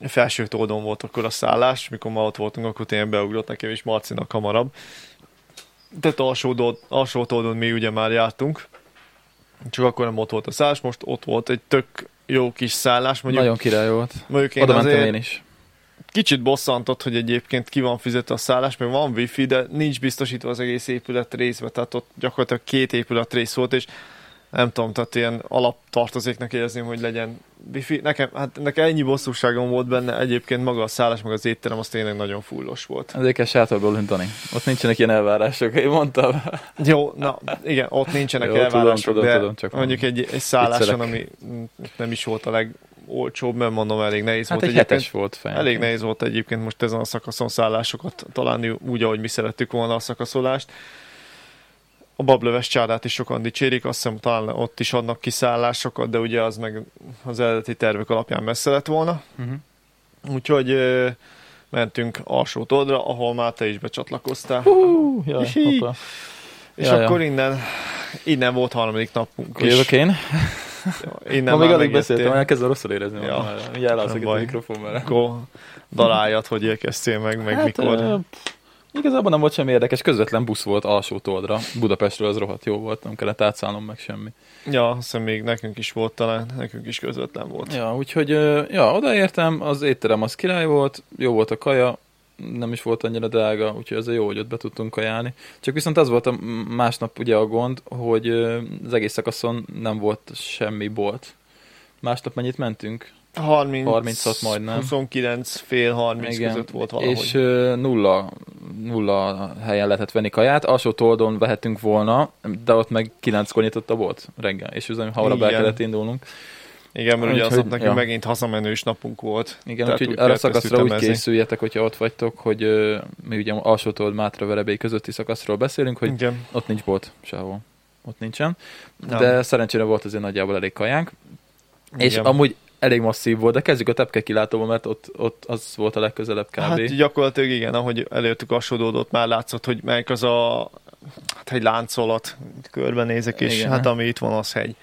Felső toldon volt akkor a szállás, mikor ma ott voltunk, akkor tényleg beugrott nekem és Marcinak hamarabb tehát alsó, alsó toldon mi ugye már jártunk, csak akkor nem ott volt a szállás, most ott volt egy tök jó kis szállás. Mondjuk, Nagyon király volt. Mondjuk én Oda mentem én is. Kicsit bosszantott, hogy egyébként ki van fizetve a szállás, meg van wifi, de nincs biztosítva az egész épület részbe, tehát ott gyakorlatilag két épület rész volt, és nem tudom, tehát ilyen alaptartozéknak érezném, hogy legyen wifi. Nekem, hát nekem ennyi bosszúságom volt benne, egyébként maga a szállás, meg az étterem, az tényleg nagyon fullos volt. Ezért kell sátorból öntani. Ott nincsenek ilyen elvárások, én mondtam. Jó, na igen, ott nincsenek Jó, elvárások, tudom, de tudom, csak mondjuk egy, egy szálláson, ami nem is volt a legolcsóbb, mert mondom, elég nehéz Hát volt egy hetes volt fel. Elég nehéz volt egyébként most ezen a szakaszon szállásokat találni úgy, ahogy mi szerettük volna a szakaszolást. A bablöves csádát is sokan dicsérik, azt hiszem talán ott is adnak kiszállásokat, de ugye az meg az eredeti tervek alapján messze lett volna. Uh-huh. Úgyhogy ö, mentünk alsó toldra, ahol már te is becsatlakoztál. Hú, jaj. És Ja, ja. akkor innen, innen volt harmadik napunk. és Jövök én. Innen Ma még alig beszéltem, elkezdem rosszul érezni. Ja. Ja. Mindjárt a mikrofon, mert... Akkor daráljad, hogy érkeztél meg, meg Hát, mikor. ö, pff, igazából nem volt semmi érdekes, közvetlen busz volt alsó toldra. Budapestről az rohadt jó volt, nem kellett átszállnom meg semmi. Ja, hiszem még nekünk is volt talán, nekünk is közvetlen volt. Ja, úgyhogy ja, odaértem, az étterem az király volt, jó volt a kaja, nem is volt annyira drága, úgyhogy az jó, hogy ott be tudtunk kajálni. Csak viszont az volt a másnap ugye a gond, hogy az egész szakaszon nem volt semmi bolt. Másnap mennyit mentünk? 30, 36 majdnem. 29, fél 30 Igen. között volt valahogy. És ö, nulla, nulla helyen lehetett venni kaját, alsó toldon vehetünk volna, de ott meg kilenckor nyitott a bolt reggel, és hamarabb el Igen. kellett indulnunk. Igen, mert ugye az ott nekünk ja. megint hazamenős napunk volt. Igen, úgyhogy úgy arra szakaszra úgy ütemezni. készüljetek, hogyha ott vagytok, hogy ö, mi ugye alsó told Mátra Verebély közötti szakaszról beszélünk, hogy Igen. ott nincs bolt sehol. Ott nincsen. Nem. De szerencsére volt azért nagyjából elég kajánk. És Igen. amúgy elég masszív volt, de kezdjük a tepke kilátóval, mert ott, ott az volt a legközelebb kb. Hát gyakorlatilag igen, ahogy elértük a már látszott, hogy melyik az a hát egy láncolat, körbenézek, és Igen. hát ami itt van, az hegy.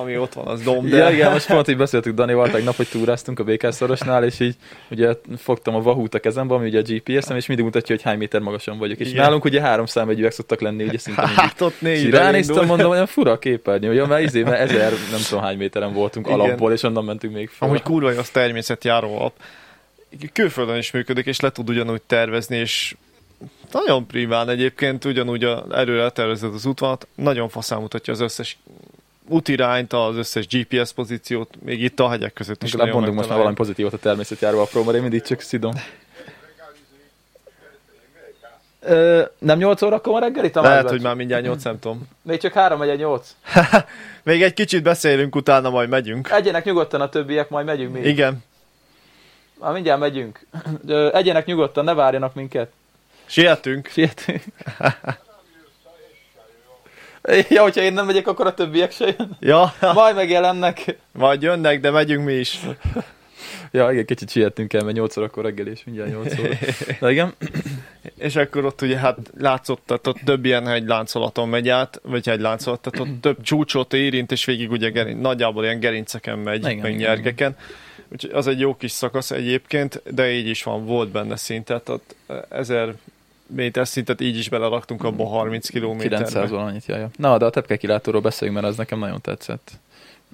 Ami ott van, az domb, de... Ja, igen, most pont így beszéltük Danival tegnap, hogy túráztunk a Békásszorosnál, és így ugye fogtam a vahút a kezembe, ami ugye a GPS-em, és mindig mutatja, hogy hány méter magasan vagyok. És Igen. nálunk ugye három számegyűek szoktak lenni, ugye szinte mindig. Hát ott És négy így ránéztem, mondom, olyan fura a képernyő, ugye, mert izé, mert ezer, nem tudom hány méteren voltunk Igen. alapból, és onnan mentünk még fel. Amúgy kurva az természetjáró alap. Külföldön is működik, és le tud ugyanúgy tervezni, és nagyon priván egyébként, ugyanúgy a, erőre tervezed az útvonalat, nagyon faszán mutatja az összes útirányt, az összes GPS pozíciót, még itt a hegyek között is. Nagyon mondunk most már valami pozitívot a természetjáró apról, mert én mindig csak szidom. Ö, nem 8 órakor van reggeli, Tamás? Lehet, hogy már mindjárt nyolc, nem tudom. Még csak 3 egy 8. Még egy kicsit beszélünk, utána majd megyünk. Egyenek nyugodtan a többiek, majd megyünk mi. Igen. Már mindjárt megyünk. Ö, Egyenek nyugodtan, ne várjanak minket. Sietünk. Sietünk. Ja, hogyha én nem megyek, akkor a többiek se jön. Ja, Majd megjelennek. majd jönnek, de megyünk mi is. Ja, igen, kicsit sietnünk kell, mert 8 órakor reggel és mindjárt 8 óra. Na igen, És akkor ott ugye hát látszott, tehát ott több ilyen hegyláncolaton megy át, vagy hegyláncolat, tehát ott több csúcsot érint, és végig ugye gerin, nagyjából ilyen gerinceken megy, Igen, meg igen. nyergeken. Úgyhogy az egy jó kis szakasz egyébként, de így is van, volt benne szintet, ott eh, ezer méter szintet így is beleraktunk abba 30 kilométerbe. 900 valamennyit, jaja. Na, de a tepke kilátóról beszéljünk, mert az nekem nagyon tetszett.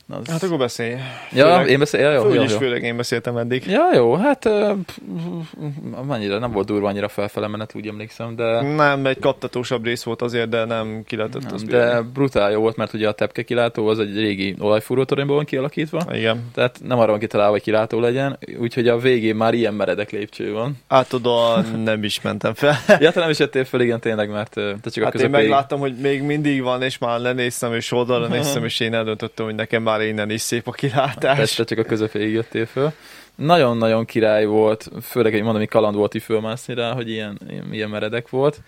Az... Hát akkor beszélj. ja, főleg- én beszél, ja, jó, jó, Úgyis jó. főleg én beszéltem eddig. Ja, jó, hát mennyire, nem volt durva annyira felfele menet, úgy emlékszem, de, Nem, egy kaptatósabb rész volt azért, de nem ki lehetett nem, de brutál jó volt, mert ugye a tepke kilátó az egy régi olajfúrótoronyból van kialakítva, Igen. tehát nem arra van kitalálva, hogy kilátó legyen, úgyhogy a végén már ilyen meredek lépcső van. Hát oda nem is mentem fel. Ja, te nem is jöttél fel, igen, tényleg, mert te csak a Hát én közepéig... megláttam, hogy még mindig van, és már lenéztem, és oldalra néztem, és én eldöntöttem, hogy nekem már innen is szép a kilátás. Persze, csak a közepéig jöttél föl. Nagyon-nagyon király volt, főleg egy mondom, kaland volt így fölmászni rá, hogy ilyen, ilyen, meredek volt.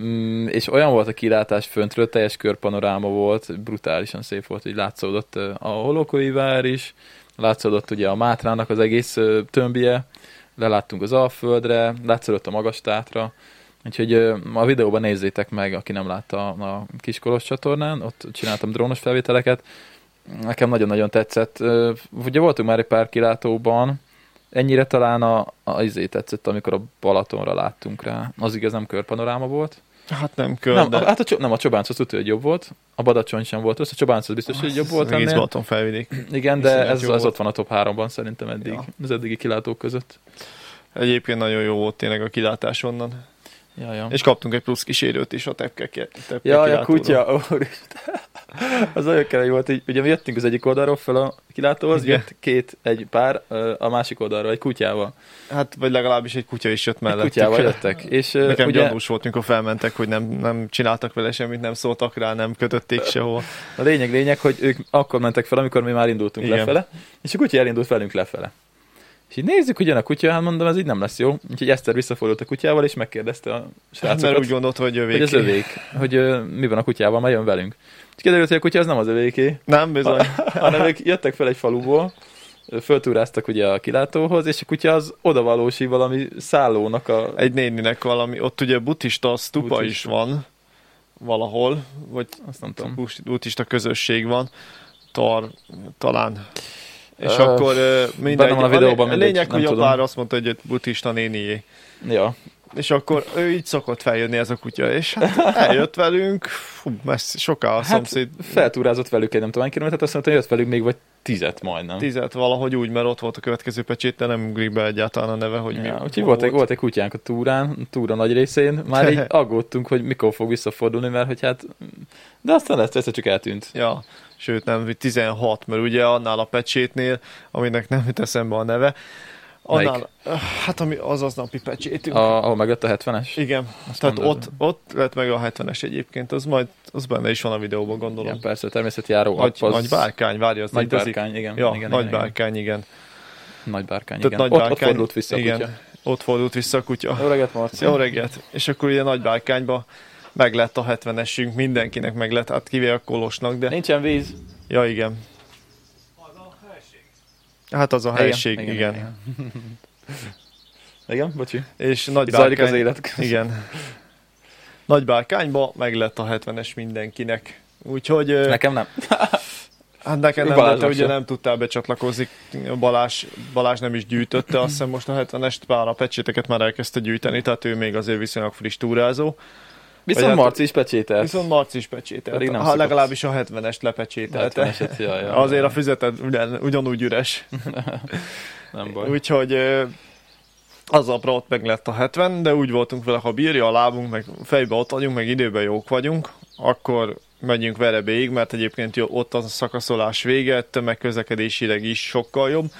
Mm, és olyan volt a kilátás föntről, teljes körpanoráma volt, brutálisan szép volt, hogy látszódott a Holokói vár is, látszódott ugye a Mátrának az egész tömbje, leláttunk az Alföldre, látszódott a Magas Tátra, úgyhogy a videóban nézzétek meg, aki nem látta a Kiskolos csatornán, ott csináltam drónos felvételeket, nekem nagyon-nagyon tetszett. Ugye voltunk már egy pár kilátóban, ennyire talán a, a izé tetszett, amikor a Balatonra láttunk rá. Az igaz nem körpanoráma volt. Hát nem kör, Nem, de... a, hát a, nem, a Csobánc az tudja, hogy jobb volt. A Badacsony sem volt rossz, a Csobánc az biztos, hogy jobb volt Egész. Balaton felvidék. Igen, de ez, volt. ott van a top 3-ban szerintem eddig, Ja. az eddigi kilátók között. Egyébként nagyon jó volt tényleg a kilátás onnan. Ja, ja. És kaptunk egy plusz kísérőt is a tepke, tepke Ja, a kutya, úristen. Az olyan kemény volt, hogy ugye mi jöttünk az egyik oldalról fel a kilátóhoz, Igen. jött két, egy pár, a másik oldalról egy kutyával. Hát, vagy legalábbis egy kutya is jött Egy mellettük. kutyával jöttek. És Nekem ugye gyanús volt, mikor felmentek, hogy nem, nem csináltak vele semmit, nem szóltak rá, nem kötötték sehova. a lényeg lényeg, hogy ők akkor mentek fel, amikor mi már indultunk Igen. lefele, és a kutya elindult velünk lefele. És így nézzük, hogy jön a kutya, hát mondom, ez így nem lesz jó. Úgyhogy Eszter visszafordult a kutyával, és megkérdezte a srácokat, Mert úgy gondolt, hogy hogy övéké. az övék, hogy ö, mi van a kutyával, mert jön velünk. És kiderült, hogy a kutya az nem az övéké, Nem, bizony. hanem ők jöttek fel egy faluból, föltúráztak ugye a kilátóhoz, és a kutya az odavalósi valami szállónak a... Egy néninek valami, ott ugye buddhista stupa Buddhista. is van valahol, vagy Azt nem tudom. buddhista- közösség van, tar, talán. És Ö, akkor ö, mindegy. benne van a videóban, a mindegy, lényeg, nem hogy a tudom. pár azt mondta, hogy egy buddhista nénié. Ja. És akkor ő így szokott feljönni ez a kutya, és hát eljött velünk, fú, messze, soká a Hát, szomszéd, Feltúrázott velük egy nem tudom kilométert, azt mondta, hogy jött velük még vagy tizet majdnem. tizet valahogy úgy, mert ott volt a következő pecsét, de nem ugrik be egyáltalán a neve, hogy mi Ja, úgyhogy hol volt egy, volt egy kutyánk a túrán, a túra nagy részén, már így aggódtunk, hogy mikor fog visszafordulni, mert hogy hát, de aztán ezt egyszer csak eltűnt. Ja, sőt nem, 16, mert ugye annál a pecsétnél, aminek nem jut eszembe a neve, annál, hát ami az az napi pecsétünk. A, ahol meglett a 70-es? Igen, Azt tehát mondod. ott, ott lett meg a 70-es egyébként, az majd, az benne is van a videóban, gondolom. Igen, persze, természeti járó. nagy, app az- nagy bárkány, várja, az Nagy bárkány, igen. Ja, igen, nagy igen, bárkány, igen. Nagy bárkány, igen. nagy ott, ott bárkány, fordult vissza a igen. kutya. Ott fordult vissza a kutya. Jó reggelt, Marci. Jó reggelt! És akkor ugye nagy bárkányba meg lett a 70-esünk, mindenkinek meg lett, hát kivéve a Kolosnak, de... Nincsen víz. Ja, igen. Hát az a helység, igen. igen. igen. Igen, igen bocsi. És nagy Zajlik az bárkány, élet. igen. Nagy bárkányba meg lett a 70-es mindenkinek. Úgyhogy Nekem nem. hát nekem nem, Balázsnak de te ugye nem tudtál becsatlakozni. Balázs, Balázs nem is gyűjtötte, azt hiszem most a 70-est, pár a pecséteket már elkezdte gyűjteni, tehát ő még azért viszonylag friss túrázó. Viszont hát- Marci is pecsételt. Viszont Marci is pecsételt. Pedig nem ha szokott. legalábbis a 70-est lepecsételte. 70-eset, ja, ja, Azért ja. a füzeted ugyan, ugyanúgy üres. Nem baj. Úgyhogy az apra ott meg lett a 70, de úgy voltunk vele, ha bírja a lábunk, meg fejbe ott vagyunk, meg időben jók vagyunk, akkor megyünk Verebéig, mert egyébként ott a szakaszolás vége, tömegközlekedésileg is sokkal jobb.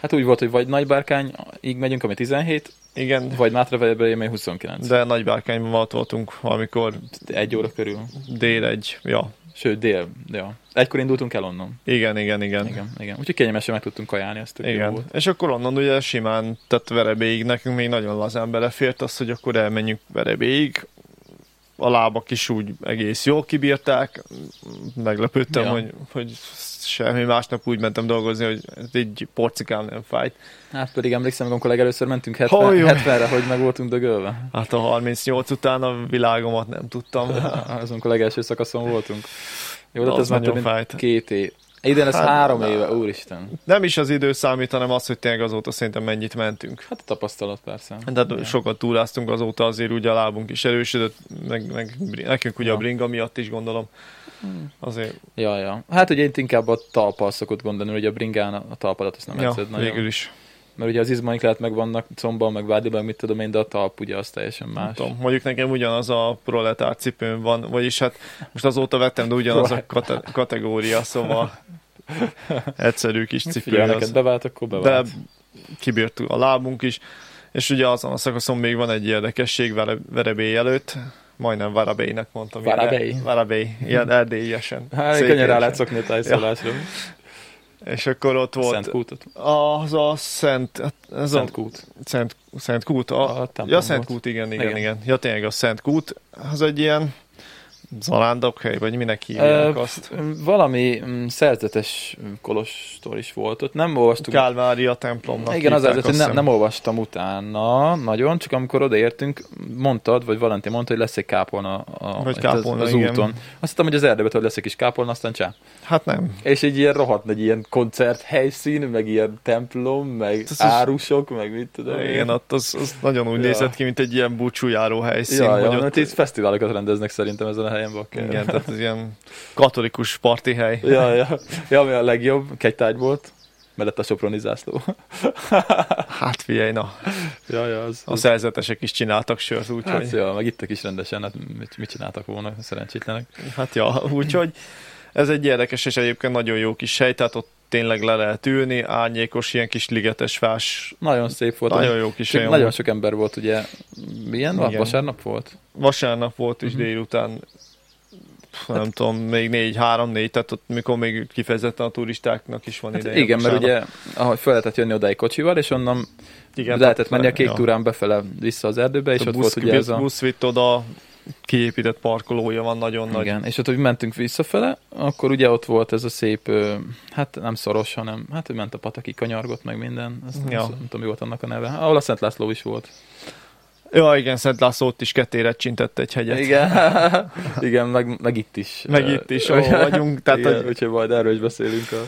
Hát úgy volt, hogy vagy nagy bárkány, így megyünk, ami 17, Igen, vagy Mátra Velebe, ami 29. De de nagy bárkányban ott voltunk valamikor egy óra körül. dél egy, ja. Sőt, dél. Ja. Egykor indultunk el onnan. Igen, igen, igen. Igen, igen. Úgyhogy kényelmesen meg tudtunk kajálni, jó Igen, volt. és akkor onnan ugye simán, tehát Verebéig nekünk még nagyon lazán belefért az, hogy akkor elmenjünk Verebéig. A lábak is úgy egész jól kibírták. Meglepődtem, Ja. hogy, hogy semmi másnap úgy mentem dolgozni, hogy egy porcikám nem fájt. Hát pedig emlékszem, amikor legelőször mentünk 70, Haj, jó. 70-re, hogy meg voltunk dögölve. Hát a 38 után a világomat nem tudtam. Az, amikor legelső szakaszon voltunk. Jó, de Az ez már több nagyon mint fájt. két év. Idén ez Hát, három na. éve, úristen. Nem is az idő számít, hanem az, hogy tényleg azóta szerintem mennyit mentünk. Hát a tapasztalat persze. Tehát Ja. sokat túráztunk azóta, azért ugye a lábunk is erősödött, meg, meg nekünk ugye Ja. a bringa miatt is gondolom. Azért Ja, ja. Hát ugye én inkább a talpal szokott gondolni, hogy a bringán a talpadat azt nem ja, nagyon. végül is. Mert ugye az izmaink lehet meg vannak comban, meg vádiban, mit tudom én, de a talp ugye az teljesen Nem más. tudom, mondjuk nekem ugyanaz a proletár cipőm van, vagyis hát most azóta vettem, de ugyanaz a kate- kategória, szóval egyszerű kis cipő Figyelj, neked bevált, akkor De bevált. kibírt a lábunk is, és ugye azon a szakaszon még van egy érdekesség Vere- Verebély előtt, majdnem Varabélynek mondtam. Varabély? Varabély, ilyen erdélyesen. Hát, könnyen rá lehet szokni a tájszólásra. És akkor ott volt Szent kútot. az a Szent, hát ez Szent a kút. Szent, Szent Kút. A, A ja, Szent volt. Kút, igen, igen, Igen. igen, Ja, tényleg a Szent Kút, az egy ilyen zarándokhely, vagy minek hívják Ö, azt. Valami mm, szerzetes kolostor is volt ott. Nem olvastuk. Kálvária templomnak Igen, az hívták, az, hogy nem, nem olvastam utána nagyon, csak amikor odaértünk, mondtad, vagy Valentin mondta, hogy lesz egy kápolna, a, Vagy kápolna, az, az igen. úton. Azt hittem, hogy az erdőben hogy lesz egy kis kápolna, aztán csá. Hát nem. És egy ilyen rohadt nagy ilyen koncert helyszín, meg ilyen templom, meg Ez is- árusok, meg mit tudom. Igen, ott az, az nagyon úgy Ja. nézett ki, mint egy ilyen búcsújáró helyszín. Ja, ja, ott, ott itt fesztiválokat rendeznek szerintem ezen a helyen bakker. igen, tehát ez ilyen katolikus parti hely. Ja, ja. ja, ami a legjobb, kegytárgy volt, mellett a soproni zászló. Hát figyelj, na, ja, ja, az, a szerzetesek is csináltak sört, úgyhogy... Hát, ja, meg ittek is rendesen, hát mit, mit csináltak volna, szerencsétlenek. Hát ja, úgyhogy Ez egy érdekes és egyébként nagyon jó kis hely, tehát ott tényleg le lehet ülni, árnyékos, ilyen kis ligetes fás. Nagyon szép volt. Nagyon jó kis hely. Nagyon sok ember volt, ugye. Milyen nap? Vasárnap volt? Vasárnap volt is Mhm. délután, pff, nem tudom, még négy, három, négy, tehát ott mikor még kifejezetten a turistáknak is van Hát ideje. igen, mert ugye, ahogy fel lehetett jönni odáig kocsival, és onnan igen, lehetett menni a kék ja. túrán befele vissza az erdőbe, és a ott busz, volt ugye ez a... busz vitt oda, kiépített parkolója van nagyon nagy. Igen, és ott, hogy mentünk visszafele, akkor ugye ott volt ez a szép, hát nem szoros, hanem hát, hogy ment a pataki kanyargott, meg minden, ezt nem, Ja. nem tudom, mi volt annak a neve. Ahol a Szent László is volt. Ja, igen, Szent László ott is kettére csintett egy hegyet. Igen, igen meg, meg itt is. Meg itt is, ahol vagyunk, tehát igen, hogy- úgyhogy majd erről is beszélünk. A...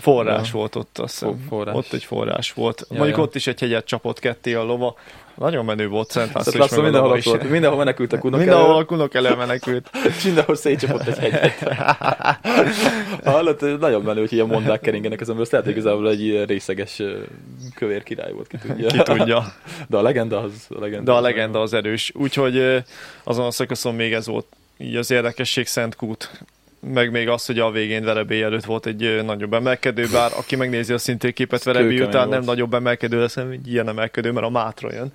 Forrás Ja. volt ott, azt hiszem. Fo- forrás. Ott egy forrás volt. Ja, Mondjuk ja. ott is egy hegyet csapott ketté a lova. Nagyon menő volt Szent László, Szent is, László a mindenhol is. volt, mindenhol menekültek unok Mindenhol elől, a kunok elő menekült. mindenhol szétcsapott egy hegyet. Hallott, nagyon menő, hogy ilyen mondák keringenek az ember, lehet, igazából egy részeges kövér király volt, ki tudja. Ki tudja. De a legenda az, a legenda De a legenda az erős. Úgyhogy azon a szakaszon még ez volt így az érdekesség Szent Kút. Meg még az, hogy a végén Verebély előtt volt egy nagyobb emelkedő, bár aki megnézi a szintélképet Verebély után nem nagyobb emelkedő lesz, hanem egy ilyen emelkedő, mert a Mátra jön.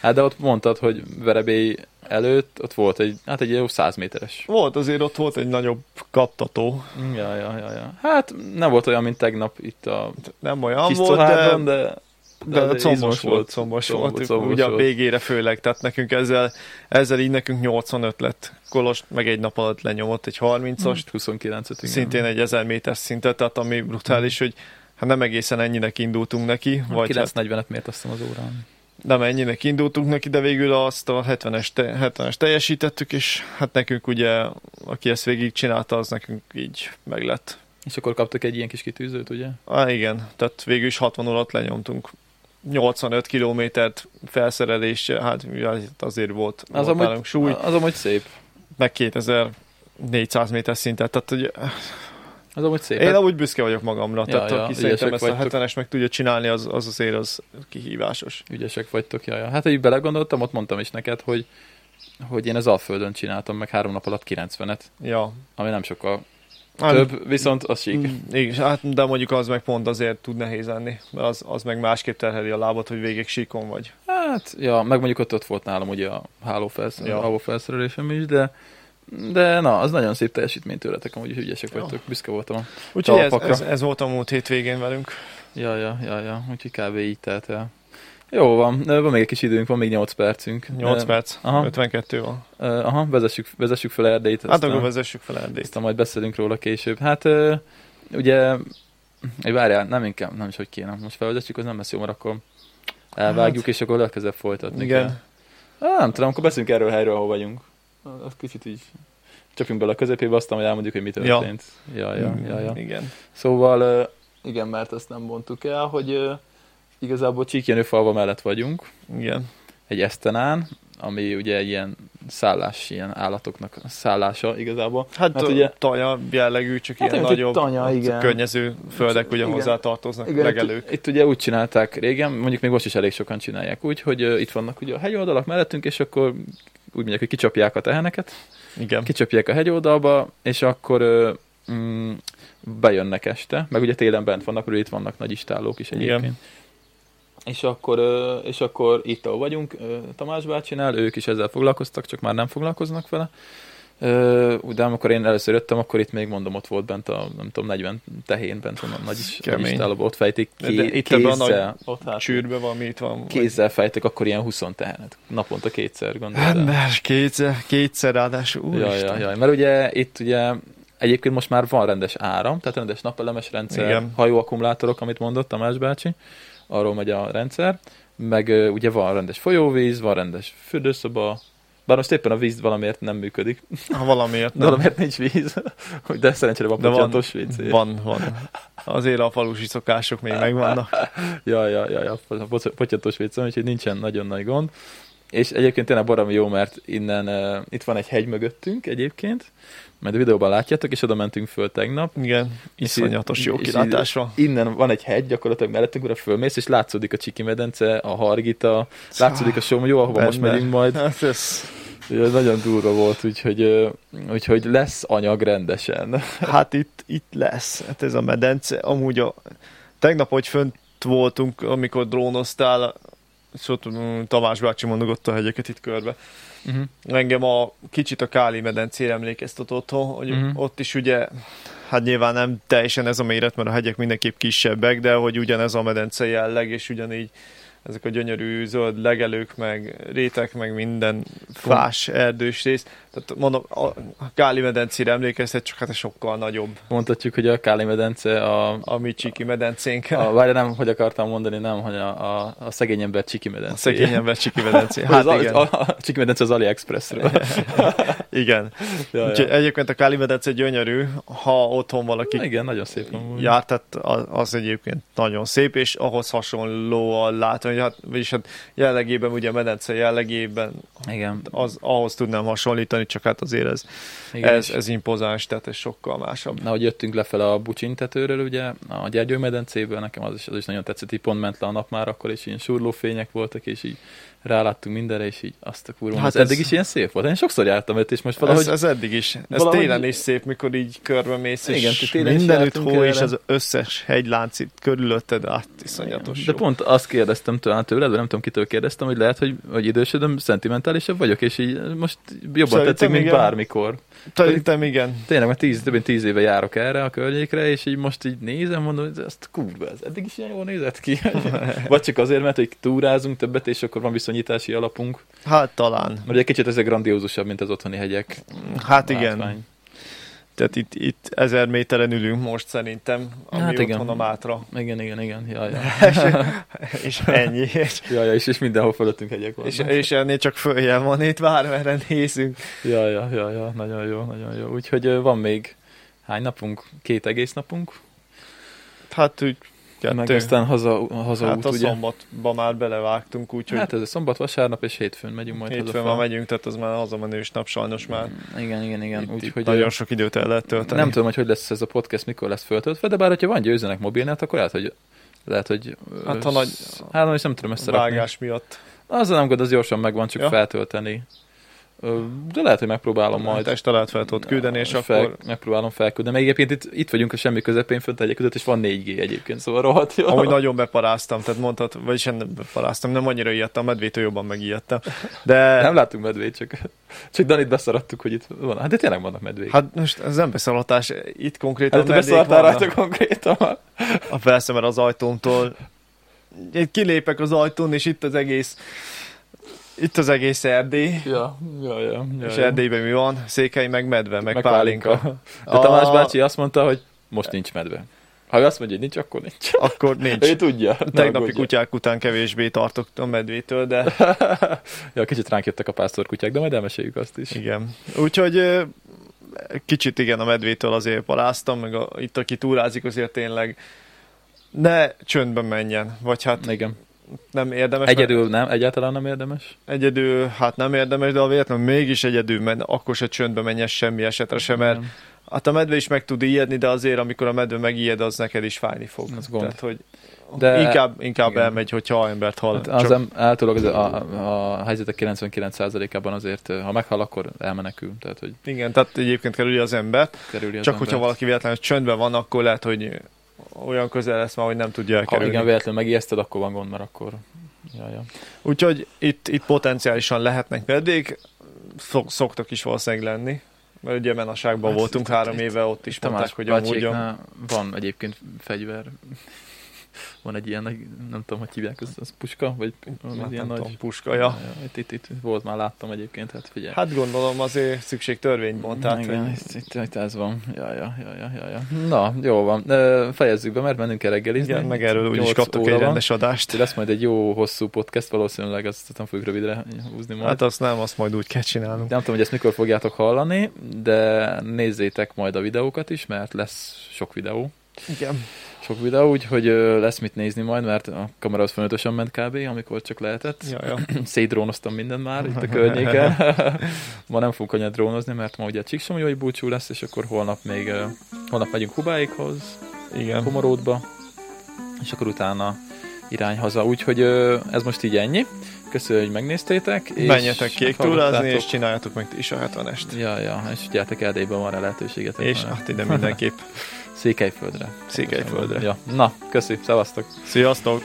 Hát de ott mondtad, hogy Verebély előtt ott volt egy, hát egy jó száz méteres. Volt azért ott volt egy nagyobb kaptató. Ja, ja, ja, ja. Hát nem volt olyan, mint tegnap itt a Nem olyan volt, de, de, de, de combos volt, combos Combos- volt. combos Ugye a volt. végére főleg, tehát nekünk ezzel, ezzel így nekünk 85 lett. Kolos meg egy nap alatt lenyomott egy 30-ast, Most 29 igen. szintén egy 1000 méter szintet, tehát ami brutális, hogy hát nem egészen ennyinek indultunk neki, vagy hát 940-et mért azt az órán. nem ennyinek indultunk neki, de végül azt a 70-es, te, 70-es teljesítettük, és hát nekünk ugye, aki ezt végig csinálta, az nekünk így meglett. És akkor kaptak egy ilyen kis kitűzőt, ugye? Á, igen, tehát végül is 60 alatt lenyomtunk. 85 kilométert felszerelése, hát ja, azért volt, Az volt amúgy, súly, az amúgy szép. meg 2400 méter szintet, tehát hogy Az amúgy szép. én amúgy büszke vagyok magamra, Ja, tehát ja, aki szerintem ezt ügyesek a vagytok. 70-es meg tudja csinálni, az, az azért az kihívásos. ügyesek vagytok, jaja. Hát, hogy belegondoltam, ott mondtam is neked, hogy, hogy én az Alföldön csináltam meg három nap alatt 90-et, Ja. ami nem sokkal több, viszont az sík. Mm, Igen, hát, de mondjuk az meg pont azért tud nehéz lenni, mert az, az meg másképp terheli a lábot, hogy végig síkon vagy. Hát, ja, meg mondjuk ott, ott volt nálam ugye a hálófelsz, Ja. hálófelszerelésem is, de de na, az nagyon szép teljesítmény tőletek, amúgy ügyesek Ja. vagytok, büszke voltam. a- Úgyhogy ez, ez, ez, volt a múlt hétvégén velünk. Ja, ja, ja, ja, úgyhogy kb. így telt el. Jó van, van még egy kis időnk, van még 8 percünk. 8 Ö, perc, aha. 52 van. Aha, vezessük, vezessük fel Erdélyt. Hát akkor vezessük fel Erdélyt. Aztán majd beszélünk róla később. Hát ugye, várjál, nem inkább, nem is hogy kéne. Most felvezetjük, az nem lesz jó, mert akkor elvágjuk, és akkor legközelebb folytatni Igen. kell. Á, nem tudom, akkor beszélünk erről a helyről, ahol vagyunk. Az kicsit így csapjunk bele a közepébe, aztán majd elmondjuk, hogy mi történt. Ja, ja, ja. ja. Igen. Szóval, igen, mert ezt nem mondtuk el, hogy igazából Csíkjenőfalva mellett vagyunk, Igen. egy esztenán, ami ugye egy ilyen szállás, ilyen állatoknak szállása igazából. Hát, Hát ugye- taja jellegű, csak Hát ilyen nagyobb tanya, igen. környező földek ugye Igen. hozzá tartoznak, Igen, legelők. Itt, itt ugye úgy csinálták régen, mondjuk még most is elég sokan csinálják úgy, hogy uh, itt vannak ugye a hegyoldalak mellettünk, és akkor úgy mondják, hogy kicsapják a teheneket, Igen. kicsapják a hegyoldalba, és akkor uh, mm, bejönnek este, meg ugye télen bent vannak, itt vannak nagy istállók is egyébként. Igen. És akkor, és akkor itt, ahol vagyunk, Tamás bácsinál, ők is ezzel foglalkoztak, csak már nem foglalkoznak vele. De amikor én először jöttem, akkor itt még mondom, ott volt bent a, nem tudom, 40 tehén bent van a nagy, is, nagy ott fejtik De ké, itt ebben a nagy kézzel. ott hát, Csűrbe van, mi itt van. kézzel fejtek, akkor ilyen 20 tehenet. Naponta kétszer, gondolod. el. Ember, kétszer, kétszer ráadásul. Ja, Úristen. ja, ja, mert ugye itt ugye egyébként most már van rendes áram, tehát rendes napelemes rendszer, Igen. hajóakkumulátorok, amit mondott Tamás bácsi, arról megy a rendszer, meg ugye van rendes folyóvíz, van rendes fürdőszoba, bár most éppen a víz valamiért nem működik, Ha valamiért nem. valamiért nincs víz, de szerencsére van potyantós WC. van, van. Azért a falusi szokások még megvannak. Ja, ja, ja, ja, a poc- potyantós WC, úgyhogy nincsen nagyon nagy gond. És egyébként tényleg baromi jó, mert innen, uh, itt van egy hegy mögöttünk egyébként, majd a videóban látjátok, és oda mentünk föl tegnap, Igen, iszonyatos jó kilátásra. innen van egy hegy, gyakorlatilag mellettünk, oda fölmész, és látszódik a Csiki medence, a Hargita, látszódik a Somlyó, ahova most Benne. megyünk majd. Hát ez, Ja, nagyon durva volt, úgyhogy, úgyhogy lesz anyag rendesen. Hát itt, itt lesz, hát ez a medence. Amúgy a, tegnap, hogy fönt voltunk, amikor drónoztál, mm, Tamás bácsi mondogott a hegyeket itt körbe. Uh-huh. Engem a kicsit a Káli medencére emlékeztet otthon, hogy uh-huh. ott is ugye, hát nyilván nem teljesen ez a méret, mert a hegyek mindenképp kisebbek, de hogy ugyanez a medence jelleg, és ugyanígy ezek a gyönyörű zöld legelők, meg rétek, meg minden fás, erdős rész. Tehát mondom, a a Káli medencére emlékeztet, csak hát sokkal nagyobb. Mondhatjuk, hogy a Káli medence a, A mi csiki medencénk. a várj, nem, hogy akartam mondani, nem, hogy a, a, a szegény ember csiki medence. A szegény ember csiki medencé. Hát az, igen. A, a, a csiki medence az AliExpressről. igen. ja, Úgyhogy ja. egyébként a Káli medence gyönyörű, ha otthon valaki Igen, nagyon szép. járt, tehát az, az egyébként nagyon szép, és ahhoz hasonlóan látom, hogy hát, vagyis hát jellegében, ugye a medence jellegében Igen. az, ahhoz tudnám hasonlítani, csak hát azért ez, Igen, ez, ez impozáns, tehát ez sokkal másabb. Na, hogy jöttünk lefele a Bucsin tetőről, ugye, a Gyergyő medencéből, nekem az is, az is nagyon tetszett, így pont ment le a nap már akkor, és ilyen surlófények voltak, és így ráláttunk mindenre, és így azt a kurva. Hát ez- ez eddig is ilyen szép volt. Én sokszor jártam ott, és most valahogy... Ez, ez eddig is. Ez valahogy- télen is szép, mikor így körbe mész, Igen, és télen is mindenütt hó, és az összes hegylánc itt körülötted, át iszonyatos De jó. pont azt kérdeztem talán tőled, vagy nem tudom kitől kérdeztem, hogy lehet, hogy, hogy idősödöm, szentimentálisabb vagyok, és így most jobban Szerintem tetszik, mint igen. bármikor. Szerintem igen. Tényleg, mert tíz, több mint tíz éve járok erre a környékre, és így most így nézem, mondom, hogy ezt kurva, ez eddig is ilyen jól nézett ki. Vagy csak azért, mert hogy túrázunk többet, és akkor van viszonyítási alapunk. Hát talán. Mert ugye kicsit ez grandiózusabb, mint az otthoni hegyek. Hát igen. Látvány. Tehát itt, itt ezer méteren ülünk most szerintem, ami Hát igen. otthon a Mátra. Igen, igen, igen. Ja, ja. És ennyi. És, ja, ja és, és mindenhol fölöttünk hegyek vannak. és, és ennél csak följel van itt, bármerre nézünk. Ja, ja, ja, ja, nagyon jó, nagyon jó. Úgyhogy van még hány napunk? Két egész napunk? Hát úgy Kettő. Meg aztán haza, haza hát út, a ugye? szombatba már belevágtunk, úgyhogy Hát ez a szombat, vasárnap és hétfőn megyünk majd hétfőn hazafelé. már megyünk, tehát az már hazamenős nap sajnos már. Igen, igen, igen. Úgyhogy nagyon sok időt el lehet tölteni. nem tudom, hogy hogy lesz ez a podcast, mikor lesz föltöltve, de bár, hogyha van győzenek mobilnet, akkor lehet, hogy lehet, hogy... Hát ha nagy Hát nem tudom összerakni. vágás miatt. Azzal nem gond, az gyorsan megvan, csak Ja. feltölteni. De lehet, hogy megpróbálom Majd este lehet fel tudod küldeni, és fel, akkor Megpróbálom felküldeni. Meg egyébként itt, itt vagyunk a semmi közepén, fönt egyek között, és van 4G egyébként, szóval rohadt jó. Amúgy nagyon beparáztam, tehát mondhat, vagyis nem beparáztam, nem annyira ijedtem, a medvétől jobban megijedtem. De Nem láttunk medvét, csak, csak Danit beszaradtuk, hogy itt van. Hát de tényleg vannak medvék. hát most ez nem beszaladás, itt konkrétan hát te medvék vannak. rajta konkrétan. A persze, mert az ajtómtól én kilépek az ajtón, és itt az egész itt az egész Erdély, Ja, ja, ja. ja, és. Erdélyben mi van? Székely, meg medve, meg, Meg pálinka. pálinka. De Tamás A- bácsi azt mondta, hogy most nincs medve. Ha ő azt mondja, hogy nincs, akkor nincs. Akkor nincs. Ő tudja. Tegnapi kutyák után kevésbé tartok a medvétől, de ja, kicsit ránk jöttek a pásztorkutyák, de majd elmeséljük azt is. igen. Úgyhogy kicsit igen a medvétől azért paráztam, meg a, itt aki túrázik azért tényleg ne csöndben menjen, vagy hát Igen. Nem érdemes. mert- Egyedül nem, egyáltalán nem érdemes. Egyedül, hát nem érdemes, de a véletlenül mégis egyedül menj, akkor se csöndbe menjen semmi esetre sem, mert Nem. hát a medve is meg tud ijedni, de azért, amikor a medve megijed, az neked is fájni fog. Az gond. Tehát, hogy De- inkább, inkább igen. elmegy, hogyha embert hall. Hát az em, általában az, a, a helyzetek 99%-ában azért, ha meghal, akkor elmenekül. Tehát, hogy Igen, tehát egyébként kerüli az embert. kerüli az Csak embert. hogyha valaki véletlenül csöndben van, akkor lehet, hogy olyan közel lesz már, hogy nem tudja Ha elkerülni. igen, véletlenül megijeszted, akkor van gond, mert akkor... Ja, ja. Úgyhogy itt, itt potenciálisan lehetnek szok, szoktak is valószínűleg lenni. Mert ugye Menaságban Hát, voltunk három éve, ott is mondták, Tamás hogy amúgy van egyébként fegyver. Van egy ilyen, nem tudom, hogy hívják, az, az puska? Vagy valami Hát ilyen nagy... tudom, puska, ja. Itt, itt, itt, volt, már láttam egyébként, hát figyelj. Hát gondolom azért szükség törvénybont, tehát Igen, hogy itt, itt, itt, ez van. Ja, ja, ja, ja, ja, ja. Na, jó van. Fejezzük be, mert mennünk kell reggelizni. igen, meg erről úgyis kaptok egy rendes adást. Lesz majd egy jó hosszú podcast, valószínűleg azt nem fogjuk rövidre húzni majd. Hát azt nem, azt majd úgy kell csinálnunk. Nem tudom, hogy ezt mikor fogjátok hallani, de nézzétek majd a videókat is, mert lesz sok videó. Igen. Sok videó, úgyhogy lesz mit nézni majd, mert a kamera az fontosan ment kb., amikor csak lehetett. Ja, ja. Szétdrónoztam minden már itt a környéken. ma nem fogunk annyit drónozni, mert ma ugye Csíksomjói búcsú lesz, és akkor holnap még, holnap megyünk Hubáikhoz, Igen. Komoródba, és akkor utána irány haza. Úgyhogy ez most így ennyi. köszönjük, hogy megnéztétek. És Menjetek kék túrázni, és csináljátok meg ti is a 70-est. Ja, ja, és gyertek Erdélyben van rá lehetőségetek. És már. hát ide mindenképp. Székelyföldre. Székelyföldre. Ja, na, köszi, szevasztok. Sziasztok!